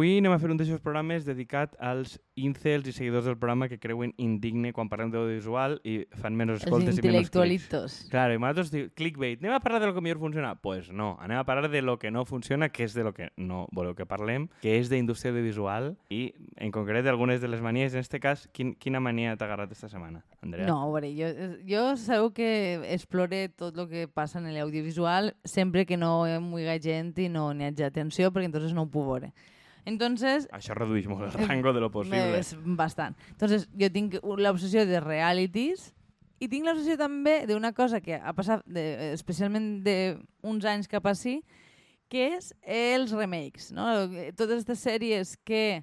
Avui anem a fer un d'aquests programes dedicat als incels i seguidors del programa que creuen indigne quan parlem d'audiovisual i fan menys Els escoltes i menys clics. Claro, i nosaltres diu, clickbait, anem a parlar de lo que millor funciona? Pues no, anem a parlar de lo que no funciona, que és de lo que no voleu que parlem, que és d'indústria audiovisual i, en concret, algunes de les manies. En este cas, quin, quina mania t'ha agarrat esta setmana, Andrea? No, a veure, jo, jo sabeu que explore tot el que passa en l'audiovisual sempre que no hi muiga gent i no n'hi hagi atenció, perquè entonces no ho puc veure. Entonces, Això redueix molt el rango de lo possible. és bastant. Entonces, jo tinc l'obsessió de realities i tinc l'obsessió també d'una cosa que ha passat, de, especialment d'uns anys cap així, que és els remakes. No? Totes aquestes sèries que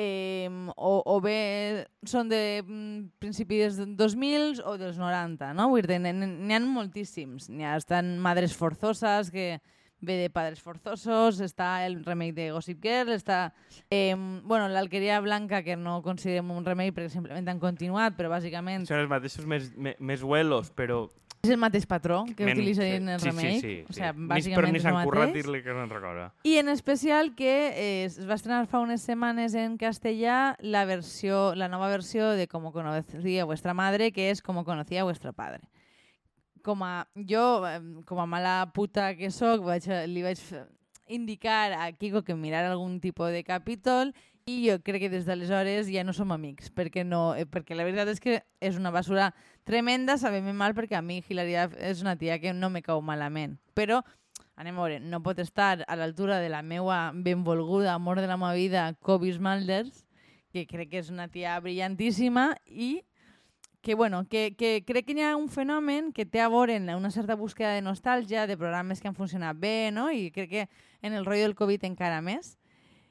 eh, o, o bé són de mm, principis dels 2000 o dels 90, no? Vull dir, n'hi n'hi ha moltíssims. N'hi ha estan Madres Forzosas, que ve de Padres Forzosos, està el remake de Gossip Girl, està eh, bueno, l'Alqueria Blanca, que no considerem un remake perquè simplement han continuat, però bàsicament Són els mateixos més, més, més huelos, però... és el mateix patró que men- utilitzen en el sí, remake. Sí, sí, o sí. sigui, Ni- bàsicament però ni és el s'han currat dir-li que no en recorda. I en especial que eh, es va estrenar fa unes setmanes en castellà la versió, la nova versió de Como conocía vuestra madre, que és Como conocía vuestro padre. Com a, jo, com a mala puta que sóc, vaig, li vaig indicar a Kiko que mirara algun tipus de capítol i jo crec que des d'aleshores ja no som amics, perquè, no, eh, perquè la veritat és que és una basura tremenda, sabem mal, perquè a mi Hilary és una tia que no me cau malament. Però anem a veure, no pot estar a l'altura de la meua benvolguda amor de la meva vida, Kobe Smulders, que crec que és una tia brillantíssima i que, bueno, que, que crec que hi ha un fenomen que té a veure en una certa búsqueda de nostàlgia, de programes que han funcionat bé, no? i crec que en el rotllo del Covid encara més,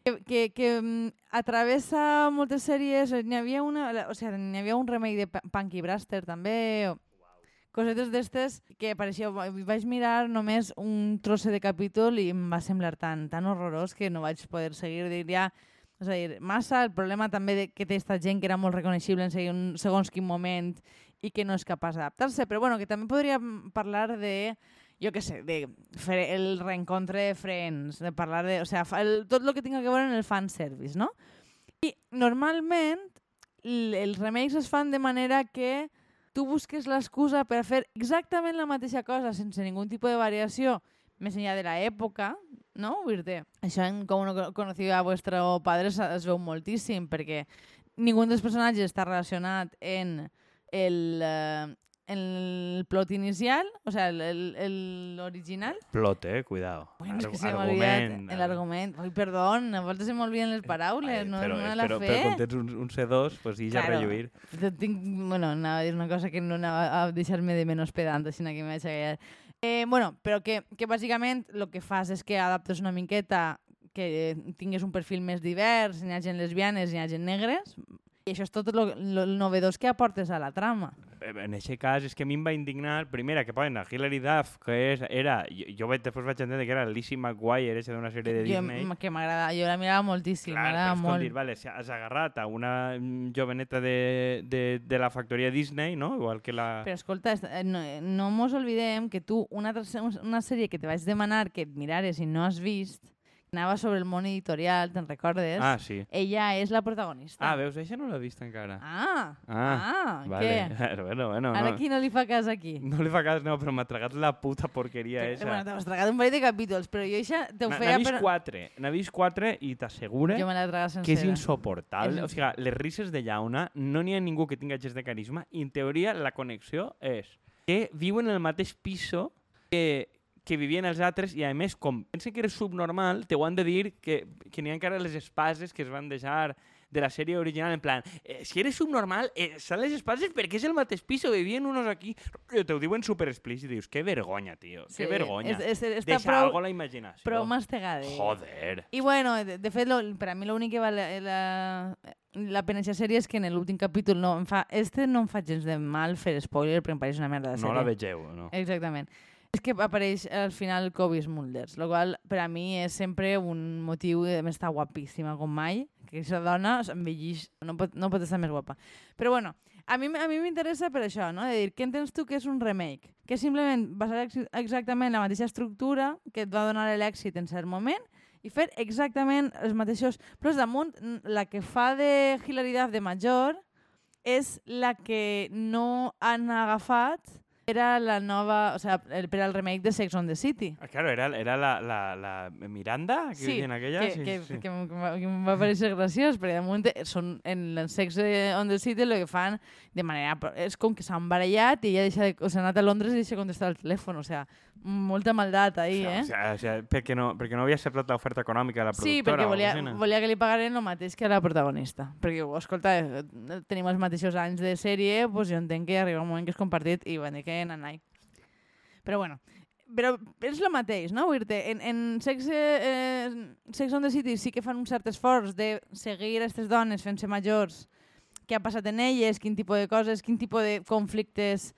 que, que, que mm, atravessa moltes sèries, n'hi havia, una, o sigui, n'hi havia un remake de Punky Braster també, o, cosetes d'estes que apareixia, vaig mirar només un trosse de capítol i em va semblar tan, tan horrorós que no vaig poder seguir, diria, és a dir, massa el problema també de que té esta gent que era molt reconeixible en segons, segons quin moment i que no és capaç d'adaptar-se, però bueno, que també podríem parlar de jo què sé, de fer el reencontre de Friends, de parlar de... O sea, el, tot el que tinga que veure en el fanservice, no? I normalment els remakes es fan de manera que tu busques l'excusa per fer exactament la mateixa cosa sense ningú tipus de variació més enllà de l'època, no? Vull dir això en Com no conocido a vuestro padre es, veu moltíssim perquè ningú dels personatges està relacionat en el, eh, en el plot inicial, o sea, el- el- el- l'original. Plot, eh? Cuidado. Bueno, és Argu- que se m'ha oblidat argument, l'argument. Ai, perdó, a voltes se m'olviden les paraules, no, però, no la però, fe. però quan tens un, un C2, pues i ja Claro. relluir. Tinc, bueno, anava a dir una cosa que no anava a deixar-me de menys pedant, així que a callar. Eh, bueno, però que, que bàsicament el que fas és que adaptes una miqueta que tingués un perfil més divers, n'hi ha gent lesbianes, n'hi ha gent negres, i això és tot el novedós que aportes a la trama. Eh, En aquest cas, és que a mi em va indignar, primera, que posen a Hilary Duff, que és, era, jo, jo vaig, després vaig entendre que era Lizzie McGuire, eixa d'una sèrie de Jo, Disney. m- que m'agrada, jo la mirava moltíssim, m'agrada molt. dir, vale, has agarrat a una mm, joveneta de, de, de la factoria Disney, no? Igual que la... Però escolta, eh, no, no mos oblidem que tu, una, una sèrie que te vaig demanar que et mirares i no has vist, anava sobre el món editorial, te'n recordes? Ah, sí. Ella és la protagonista. Ah, veus, això no l'he vist encara. Ah, Ah, ah, vale. què? bueno, bueno, Ara no. qui no li fa cas aquí? No li fa cas, no, però m'ha tragat la puta porqueria Que-. Bueno, t'has tragat un parell de capítols, però jo això te ho feia n'ha vist per... quatre, n'ha vist quatre i traga que és insoportable. És- O sigui, les risses de llauna, no n'hi ha ningú que tinga gest de carisma i en teoria la connexió és que viuen en el mateix piso que, que vivien els altres i a més com pensen que eres subnormal te ho han de dir que, que n'hi ha encara les espases que es van deixar de la sèrie original en plan, eh, si eres subnormal eh, són les espases perquè és el mateix piso vivien unos aquí, Eh, te ho diuen super explícit dius, que vergonya, tio, Sí, que vergonya és- és- està deixa prou- algo a la imaginació Prou mastegada. joder I bueno, de, de fet, lo, per a mi l'únic que val la, la, la pena aquesta sèrie és que en l'últim capítol no em fa... Este no em fa gens de mal fer spoiler perquè em pareix una merda de sèrie. no la vegeu, no? Exactament. És que apareix al final Kobe Smulders, el qual per a mi és sempre un motiu, més està guapíssima com mai, que aquesta dona s'envellix, no, pot, no pot estar més guapa. Però bueno, a mi a mi m'interessa per això, no? De dir, què entens tu que és un remake? Que és simplement basar ex exactament la mateixa estructura que et va donar l'èxit en cert moment i fer exactament els mateixos... Però damunt, n- la que fa de Hilary Duff de major és la que no han agafat era la nova, o sea, el, per al remake de Sex on the City. Ah, claro, era, era la, la, la Miranda, que Sí, en aquella. que, sí, que, sí. que, em va- va parecer graciós, perquè damunt eh, són, en el Sex on the City el que fan de manera... És com que s'han barallat i ella deixa de, o s'ha anat a Londres i deixa de contestar el telèfon, o sea, molta maldat ahí, O eh? sea, o sea, perquè, no, perquè no havia acceptat l'oferta econòmica de la productora. Sí, perquè o volia, volia que li pagaren el mateix que a la protagonista. Perquè, escolta, eh, tenim els mateixos anys de sèrie, doncs jo entenc que arriba un moment que és compartit i van dir que nanai. Però bueno, però és el mateix, no? Vull dir en, en Sex, eh, Sex on the City sí que fan un cert esforç de seguir aquestes dones fent-se majors, què ha passat en elles, quin tipus de coses, quin tipus de conflictes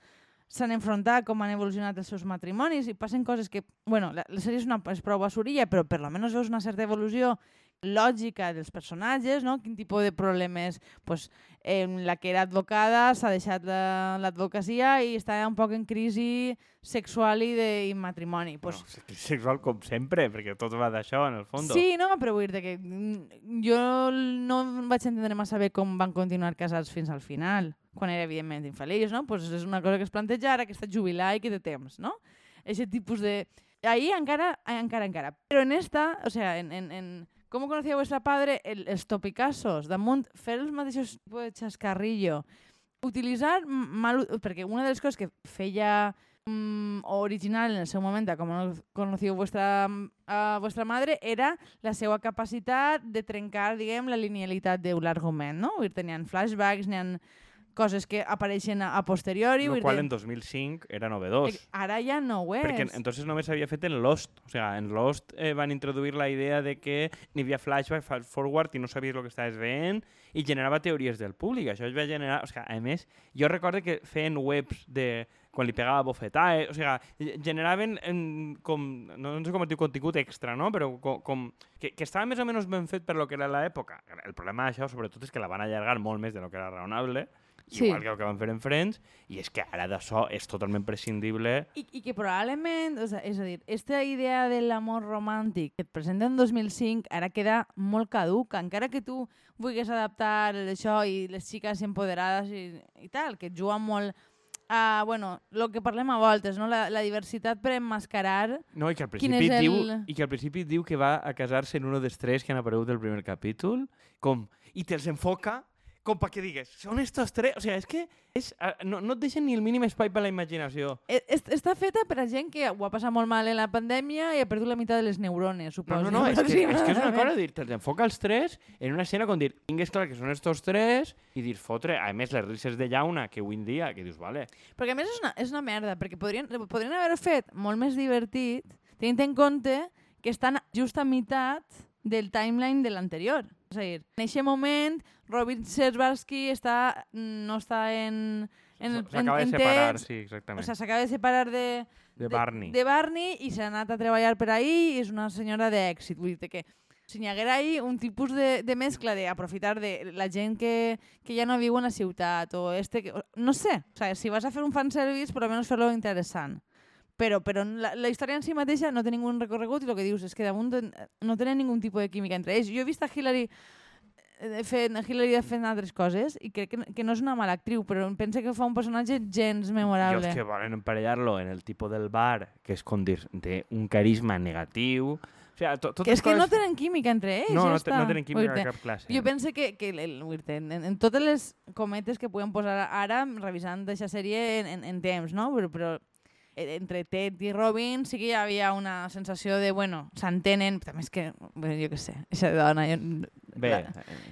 s'han enfrontat, com han evolucionat els seus matrimonis, i passen coses que... Bueno, la, la sèrie és, una, és prou basurilla, però per almenys veus una certa evolució lògica dels personatges, no? Quin tipus de problemes... Pues, eh, la que era advocada s'ha deixat la- l'advocacia i està un poc en crisi sexual i de i matrimoni. Pues, és sexual com sempre, perquè tot va d'això, en el fons. Sí, no, però vull dir que mm, jo no vaig entendre massa bé com van continuar casats fins al final, quan era evidentment infeliç, no? Pues és una cosa que es planteja ara que està jubilat i que té temps, no? Ese tipus de... Ahí encara, encara, encara. Però en esta, o sea, en, en, en ¿Cómo conocía vuestra padre? El, els topicassos, damunt, fer els mateixos tipus de xascarrillo, utilitzar mal... Perquè una de les coses que feia mm, original en el seu moment com conoció vuestra, a vuestra madre era la seva capacitat de trencar, diguem, la linealitat de l'argument, no? Vull dir, tenien flashbacks, n'hi coses que apareixen a, a posteriori. Lo qual dir, en 2005 era novedós. Ara ja no ho és. Perquè entonces només s'havia fet en Lost. O sea, en Lost eh, van introduir la idea de que n'hi havia flashback, fast forward i no sabies el que estaves veient i generava teories del públic. Això es va generar... O sea, a més, jo recordo que feien webs de quan li pegava bofetades, o sigui, generaven en, com, no, no sé com es diu, contingut extra, no? Però com, com que, que estava més o menys ben fet per lo que era l'època. El problema d'això, sobretot, és que la van allargar molt més de lo que era raonable, Sí. igual que el que van fer en Friends, i és que ara d'això és totalment prescindible I, I que probablement, o sea, és a dir, aquesta idea de l'amor romàntic que et presenta en 2005 ara queda molt caduca, encara que tu vulguis adaptar això i les xiques empoderades i, i tal, que juguen molt a, bueno, el que parlem a voltes, no? la, la diversitat per emmascarar No, i que al principi, és diu, el- i que al principi diu que va a casar-se en uno dels tres que han aparegut del primer capítol, com, i te'ls enfoca com perquè digues, són estos tres... O sigui, és que és, no, no et deixen ni el mínim espai per a la imaginació. E- est- està feta per a gent que ho ha passat molt mal en la pandèmia i ha perdut la meitat de les neurones, No, suposo. no, no, és que, és que és una cosa dir, te'ls enfoca els tres en una escena com dir, tingues clar que són estos tres i dir, fotre, a més, les risses de llauna que avui en dia, que dius, vale, Perquè a més és una, és una merda, perquè podrien, podrien haver fet molt més divertit tenint en compte que estan just a meitat del timeline de l'anterior. És a dir, en aquest moment, Robin Scherbatsky està, no està en, en, s'acaba de separar, temps, sí, o exactament, sigui, s'acaba de separar de, de Barney. de Barney i s'ha anat a treballar per ahí i és una senyora d'èxit. Vull dir que si n'hi haguera ahí un tipus de, de mescla d'aprofitar de la gent que, que ja no viu en la ciutat o este... Que, o- no sé, o sigui, si vas a fer un fanservice, per almenys fer-lo interessant. Però, però la, la història en si mateixa no té ningú recorregut i el que dius és que damunt no tenen ningun tipus de química entre ells. Jo he vist a Hillary eh, fent, Hillary fent altres coses i crec que, que no és una mala actriu, però pensa que fa un personatge gens memorable. els que volen emparellar-lo en el tipus del bar, que és com dir, té un carisma negatiu... O sigui, to, Que és que coses... no tenen química entre ells, no, ja no, està. no tenen química dir, cap classe. Jo penso que, que el, en, en, totes les cometes que podem posar ara, revisant aquesta sèrie en, en, en temps, no? Però, però entre Ted i Robin sí que hi havia una sensació de, bueno, s'entenen, també és que, bueno, jo què sé, aquesta dona, jo, Bé,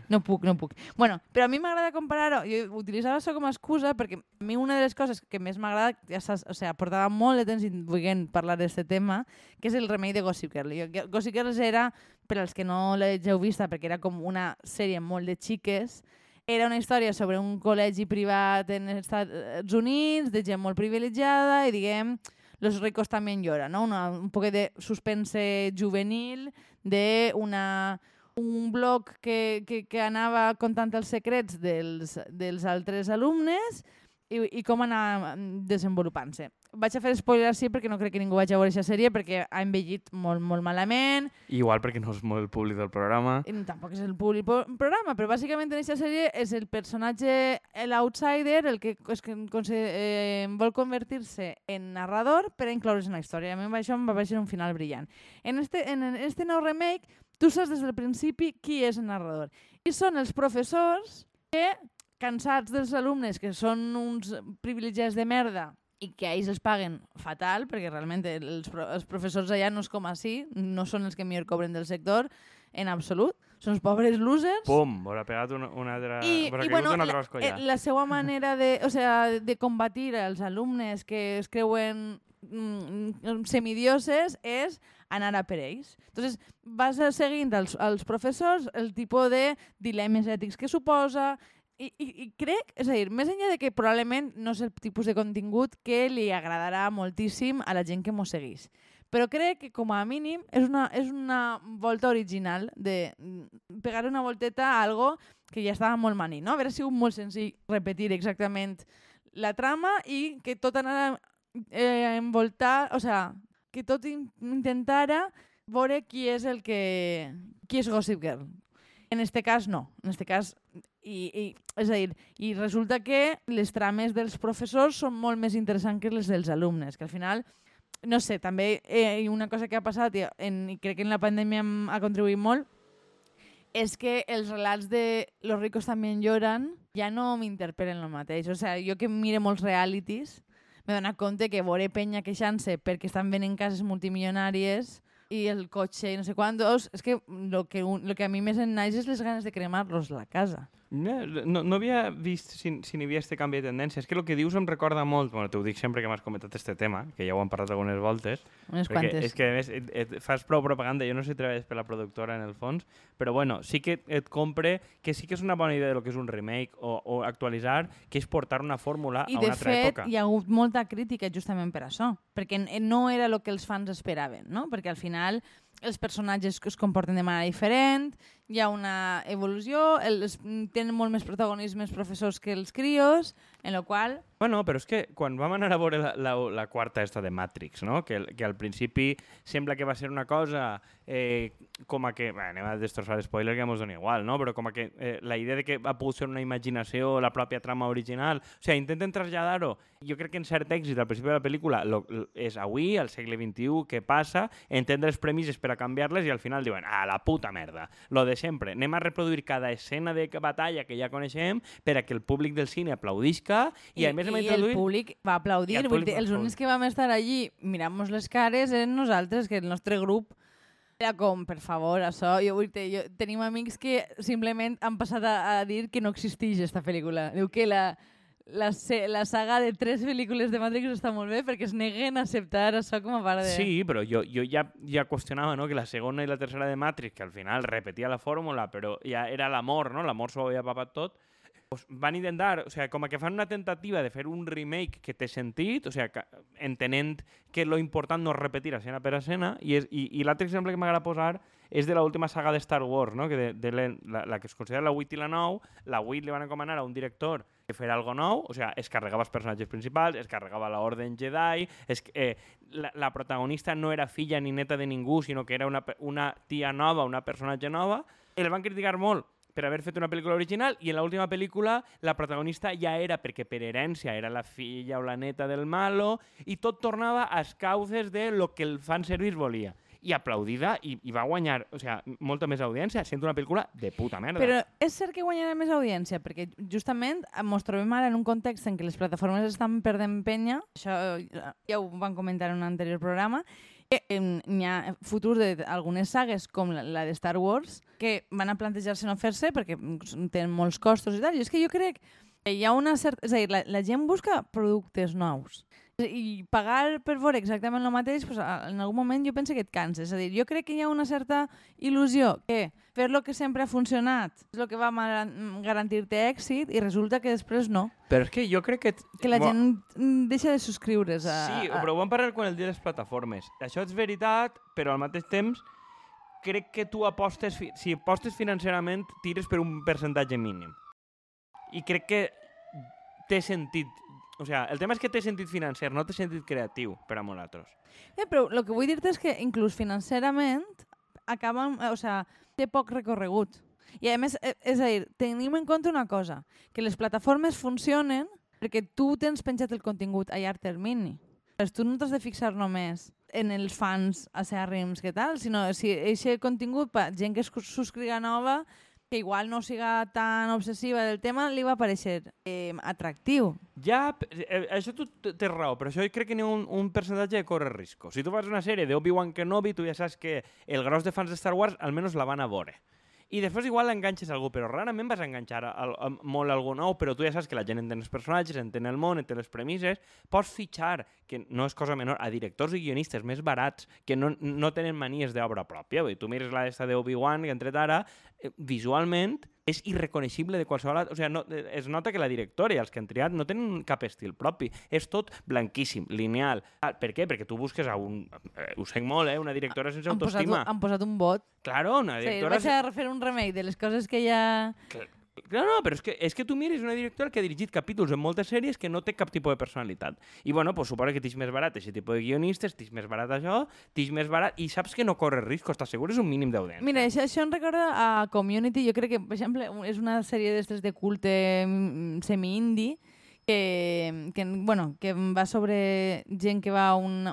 no puc, no puc. Bueno, però a mi m'agrada comparar-ho, jo utilitzava això com a excusa perquè a mi una de les coses que més m'agrada, ja saps, o sigui, portava molt de temps volent parlar d'aquest tema, que és el remei de Gossip Girl. Jo, Gossip Girl era, per als que no l'heu vista, perquè era com una sèrie molt de xiques, era una història sobre un col·legi privat en els Estats Units, de gent molt privilegiada, i diguem, los ricos también lloran, no? Una, un poc de suspense juvenil, de una un blog que, que, que anava contant els secrets dels, dels altres alumnes i, i com anar mm, desenvolupant-se. Vaig a fer spoilers sí perquè no crec que ningú vagi a veure aquesta sèrie perquè ha envellit molt, molt malament Igual perquè no és molt el públic del programa. i tampoc és el públic po- programa, però bàsicament en aquesta sèrie és el personatge, l'outsider, el que, es que eh, vol convertir-se en narrador per incloure's en la història. A mi això em va parecer un final brillant. En este, en, en este nou remake, tu saps des del principi qui és el narrador. I són els professors que, cansats dels alumnes, que són uns privilegiats de merda, i que a ells els paguen fatal, perquè realment els, els professors allà no és com així, no són els que millor cobren del sector, en absolut. Són els pobres losers. Pum! Haurà pegat una, una altra... I, i bueno, una altra la, eh, la seva manera de, o sea, de combatir els alumnes que es creuen mm, semidioses és anar a per ells. Entonces, vas seguint els, els professors el tipus de dilemes ètics que suposa, i, i, i crec, és a dir, més enllà de que probablement no és el tipus de contingut que li agradarà moltíssim a la gent que mos seguís. Però crec que, com a mínim, és una, és una volta original de mm, pegar una volteta a algo que ja estava molt mani, no? Hauria sigut molt senzill repetir exactament la trama i que tot anara eh, envoltar, o sea, que tot in intentara veure qui és el que... qui és Gossip Girl. En este cas, no. En este cas, i, i, és a dir, i resulta que les trames dels professors són molt més interessants que les dels alumnes, que al final, no sé, també eh, una cosa que ha passat, i, en, i crec que en la pandèmia ha contribuït molt, és que els relats de Los ricos también lloran ja no m'interpel·len el mateix. O sea, jo que mire molts realities m'he donat compte que veure penya queixant-se perquè estan venent cases multimilionàries i el cotxe i no sé quantos, és que lo que, un, lo que a mi més em naix és les ganes de cremar-los la casa. No, no, no havia vist si, si n'hi havia este canvi de tendència. És que el que dius em recorda molt, bueno, t'ho dic sempre que m'has comentat este tema, que ja ho hem parlat algunes voltes, Unes quantes. és que a més et, et fas prou propaganda, jo no sé si treballes per la productora en el fons, però bueno, sí que et compre que sí que és una bona idea del que és un remake o, o actualitzar, que és portar una fórmula I a de una altra fet època. hi ha hagut molta crítica justament per això, perquè n- no era el que els fans esperaven, no? perquè al final els personatges es comporten de manera diferent, hi ha una evolució, els, tenen molt més protagonismes professors que els crios, en la qual Bueno, però és que quan vam anar a veure la, la, la quarta esta de Matrix, no? que, que al principi sembla que va ser una cosa eh, com a que... Bé, anem a destrossar spoiler que mos dona igual, no? però com a que eh, la idea de que va pogut ser una imaginació, la pròpia trama original... O sigui, intenten traslladar-ho. Jo crec que en cert èxit al principi de la pel·lícula lo, lo, és avui, al segle XXI, què passa, entendre les premisses per a canviar-les i al final diuen, ah, la puta merda, lo de sempre. Anem a reproduir cada escena de batalla que ja coneixem per a que el públic del cine aplaudisca i, a més hem i el introduït... públic va aplaudir. I el públic dir, va els únics que vam estar allí mirant-nos les cares eren nosaltres, que el nostre grup era com, per favor, això... Jo, vull dir, jo, tenim amics que simplement han passat a, a dir que no existeix aquesta pel·lícula. Diu que la, la, la saga de tres pel·lícules de Matrix està molt bé perquè es neguen a acceptar això com a part de... Sí, però jo, jo ja, ja qüestionava no? que la segona i la tercera de Matrix, que al final repetia la fórmula, però ja era l'amor, no? l'amor s'ho havia papat tot, pues van intentar, o sigui, com que fan una tentativa de fer un remake que té sentit, o sigui, que, entenent que lo important no és repetir escena per escena, i, és, i, i l'altre exemple que m'agrada posar és de l'última saga de Star Wars, no? que de, de la, la, la que es considera la 8 i la 9, la 8 li van encomanar a un director que fer algo nou, o sigui, es carregava els personatges principals, es carregava l'Orden Jedi, es, eh, la, la protagonista no era filla ni neta de ningú, sinó que era una, una tia nova, una personatge nova, el van criticar molt per haver fet una pel·lícula original i en l'última pel·lícula la protagonista ja era, perquè per herència era la filla o la neta del malo, i tot tornava als cauces de lo que el fanservice volia. I aplaudida, i, i va guanyar o sigui, molta més audiència, sent una pel·lícula de puta merda. Però és cert que guanyarà més audiència, perquè justament ens trobem ara en un context en què les plataformes estan perdent penya, això eh, ja ho van comentar en un anterior programa, n'hi ha futur d'algunes sagues, com la, la de Star Wars, que van a plantejar-se no fer-se perquè tenen molts costos i tal. I és que jo crec que hi ha una certa... És a dir, la, la gent busca productes nous. I pagar per veure exactament el mateix, pues, en algun moment jo penso que et canses. És a dir, jo crec que hi ha una certa il·lusió que fer lo que sempre ha funcionat és el que va garantir-te èxit i resulta que després no. Però és que jo crec que... Que la gent mm, deixa de subscriure's a... Sí, a... però ho vam parlar quan el dia de les plataformes. Això és veritat, però al mateix temps crec que tu apostes, si apostes financerament, tires per un percentatge mínim. I crec que té sentit O sea, el tema és que té sentit financer, no té sentit creatiu per a nosaltres. Eh, però el que vull dir-te és que inclús financerament acaben, o sea, té poc recorregut. I a més, eh, és a dir, tenim en compte una cosa, que les plataformes funcionen perquè tu tens penjat el contingut a llarg termini. Pues tu no t'has de fixar només en els fans acèrrims que tal, sinó si aquest contingut per gent que es subscriga nova que igual no siga tan obsessiva del tema, li va parecer eh, atractiu. Ja, eh, això tu t- tens raó, però això crec que n'hi ha un, un percentatge que corre risco. Si tu fas una sèrie de Obi-Wan Kenobi, tu ja saps que el gros de fans de Star Wars almenys la van a veure. I després igual enganxes algú, però rarament vas enganxar a, a, molt algú nou, però tu ja saps que la gent entén els personatges, entén el món, entén les premisses, pots fitxar, que no és cosa menor, a directors i guionistes més barats que no, no tenen manies d'obra pròpia. Vull dir, tu mires la d'esta d'Obi-Wan, que ha entret ara, eh, visualment és irreconeixible de qualsevol... O sigui, no, es nota que la directora i els que han triat no tenen cap estil propi. És tot blanquíssim, lineal. Ah, per què? Perquè tu busques a un... Eh, ho sé molt, eh? Una directora sense Han posat, autoestima. han posat un vot. Claro, una Sí, directora... vaig a fer un remake de les coses que ja... No, no, però és que, és que tu mires una directora que ha dirigit capítols en moltes sèries que no té cap tipus de personalitat. I bueno, pues suposa que tens més barat aquest tipus de guionistes, tens més barat això, tens més barat... I saps que no corres riscos, t'assegures un mínim d'audiència. Mira, això, això em recorda a Community. Jo crec que, per exemple, és una sèrie d'estes de culte mm, semi-indie que, que, bueno, que va sobre gent que va a un...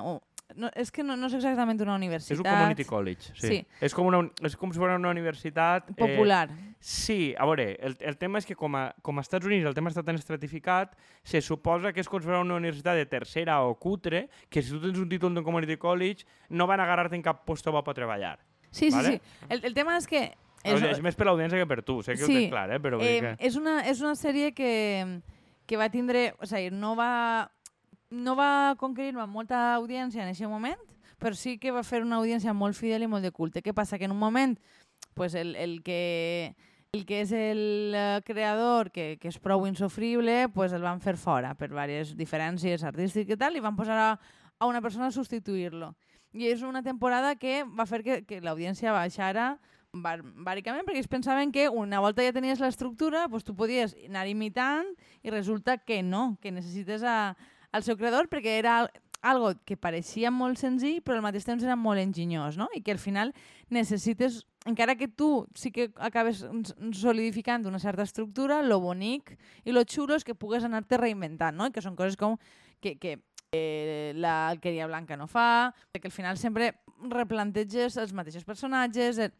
No, és que no, no és exactament una universitat. És un community college, sí. Sí. És, com una, és com si fos una universitat... Popular. Eh, sí, a veure, el, el tema és que com a, com a Estats Units el tema està tan estratificat, se suposa que és com si fos una universitat de tercera o cutre, que si tu tens un títol d'un community college no van a agarrar-te en cap puesto per treballar. Sí, sí, Vale? sí. El, el tema és que... És, és més per l'audiència que per tu, sé que ho Sí, tens clar, eh? però Eh, que... és, una, és una sèrie que, que va tindre... O sigui, no va, no va conquerir molta audiència en aquest moment, però sí que va fer una audiència molt fidel i molt de culte. Què passa? Que en un moment pues el, el que el que és el eh, creador, que, que és prou insofrible, pues el van fer fora per diverses diferències artístiques i tal, i van posar a, a una persona a substituir-lo. I és una temporada que va fer que, que l'audiència baixara bàricament perquè ells pensaven que una volta ja tenies l'estructura, pues tu podies anar imitant i resulta que no, que necessites a, al seu creador perquè era al- algo que pareixia molt senzill però al mateix temps era molt enginyós, no? I que al final necessites, encara que tu sí que acabes solidificant una certa estructura, lo bonic i lo xulo és que pugues anar-te reinventant, no? I que són coses com que, que eh, la alqueria blanca no fa, perquè al final sempre replanteges els mateixos personatges, eh,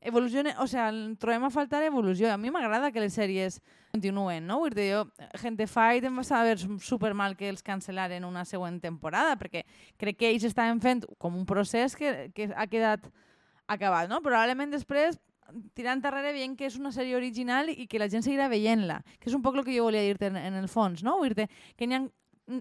evoluciona, o sea, trobem a faltar evolució. A mi m'agrada que les sèries continuen, no? Vull dir, jo, Gente Fight em va saber super mal que els cancel·laren una següent temporada, perquè crec que ells estaven fent com un procés que, que ha quedat acabat, no? Probablement després tirant darrere veient que és una sèrie original i que la gent seguirà veient-la, que és un poc el que jo volia dir-te en, en el fons, no? Dir que n'hi ha,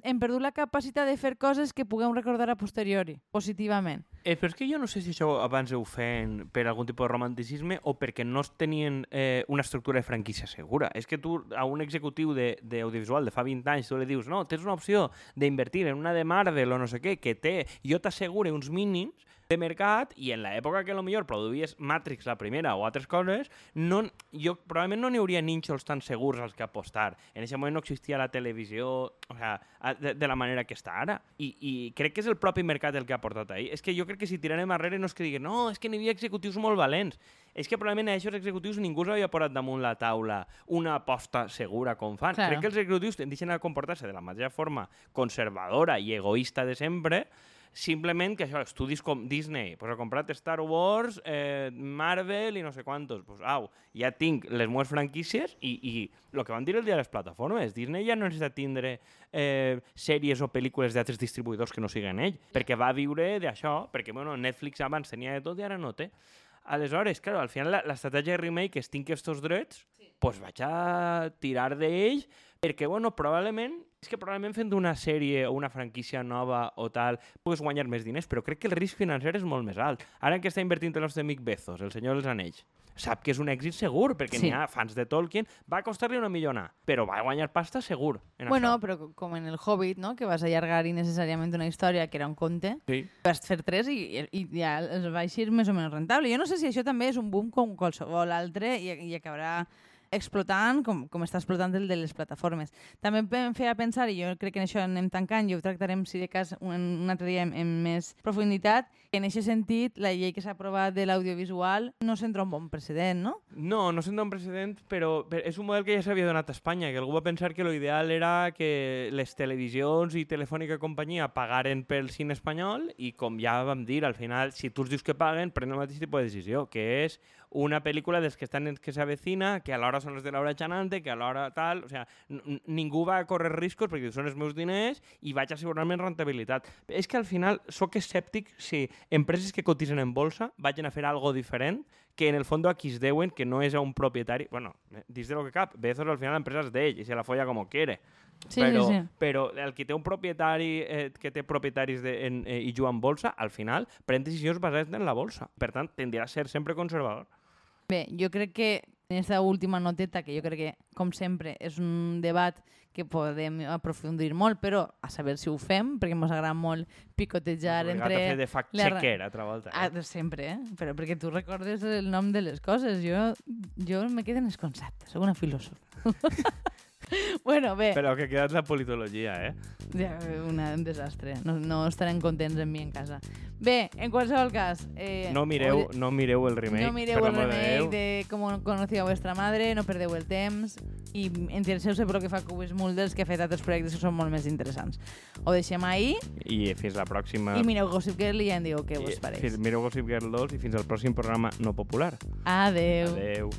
hem perdut la capacitat de fer coses que puguem recordar a posteriori, positivament. Eh, però és que jo no sé si això abans ho feien per algun tipus de romanticisme o perquè no tenien eh, una estructura de franquícia segura. És que tu a un executiu de- d'audiovisual de, de fa 20 anys tu li dius no, tens una opció d'invertir en una de Marvel o no sé què, que té, jo t'assegure uns mínims de mercat i en l'època que millor produïes Matrix la primera o altres coses, no, jo probablement no n'hi hauria nínxols tan segurs als que apostar. En aquest moment no existia la televisió o sea, a- de, de la manera que està ara. I, I crec que és el propi mercat el que ha portat ahí. És que jo crec que si tirarem arrere no és que diguin no, és que n'hi havia executius molt valents. És que probablement a aquests executius ningú s'havia posat damunt la taula una aposta segura com fan. Claro. Crec que els executius tendeixen a comportar-se de la mateixa forma conservadora i egoista de sempre, simplement que això, estudis com Disney, pues ha comprat Star Wars, eh, Marvel i no sé quantos. Pues, au, ja tinc les meves franquícies i, i el que van dir el dia de les plataformes, Disney ja no necessita tindre eh, sèries o pel·lícules d'altres distribuïdors que no siguen ell, perquè va viure d'això, perquè bueno, Netflix abans tenia de tot i ara no té. Aleshores, claro, al final l'estratègia de remake és tinc estos drets, sí. pues vaig a tirar d'ells, perquè, bueno, probablement, és que probablement fent una sèrie o una franquícia nova o tal, pugues guanyar més diners, però crec que el risc financer és molt més alt. Ara que està invertint el nostre amic Bezos, el senyor dels anells, sap que és un èxit segur, perquè Sí. n'hi ha fans de Tolkien, va costar-li una millona, però va guanyar pasta segur. En Bueno, això. però co- com en el Hobbit, no? que vas allargar innecessàriament una història que era un conte, Sí. vas fer tres i, i, i ja els va eixir més o menys rentable. Jo no sé si això també és un boom com qualsevol altre i, i acabarà explotant com, com està explotant el de les plataformes. També em feia pensar, i jo crec que en això anem tancant, i ho tractarem, si de cas, un, un altre dia en, en més profunditat, que en aquest sentit la llei que s'ha aprovat de l'audiovisual no s'entra un bon precedent, no? No, no sent un precedent, però però és un model que ja s'havia donat a Espanya, que algú va pensar que l'ideal era que les televisions i Telefònica companyia pagaren pel cine espanyol i com ja vam dir, al final, si tu els dius que paguen, prenen el mateix tipus de decisió, que és una pel·lícula dels que estan en que s'avecina, que alhora són els de Laura Chanante, que alhora tal... O sea, ningú va a córrer riscos perquè són els meus diners i vaig assegurar-me en rentabilitat. És que al final sóc escèptic si empreses que cotitzen en bolsa vagin a fer algo diferent que en el fons a qui es deuen, que no és a un propietari... Bueno, dins de lo que cap, Bezos al final l'empresa és d'ell i se la folla com quiere. Sí, però, sí, sí. però el que té un propietari eh, que té propietaris de, en, eh, i juga en bolsa, al final pren decisions basades en la bolsa. Per tant, tendrà a ser sempre conservador. Bé, jo crec que en aquesta última noteta, que jo crec que, com sempre, és un debat que podem aprofundir molt, però a saber si ho fem, perquè ens agrada molt picotejar Obligat entre... a fer de fact-checker, altra volta. Ah, Eh? sempre, eh? Però perquè tu recordes el nom de les coses. Jo, jo me quedo en els conceptes, soc una filòsofa. bueno, bé, Però que ha quedat la politologia, eh? ja, una, un desastre. No, no estarem contents amb mi en casa. Bé, en qualsevol cas... Eh, No mireu, no mireu el remake, no mireu el de remake Déu. de com conocía a vuestra madre, no perdeu el temps i interesseu-se per que fa Cubis Mulders, que ha fet altres projectes que són molt més interessants. Ho deixem ahí I fins la pròxima... i mireu Gossip Girl i ja em diu què I- vos pareix. fins- Mireu Gossip Girl 2 i fins al pròxim programa no popular. Adeu. Adeu.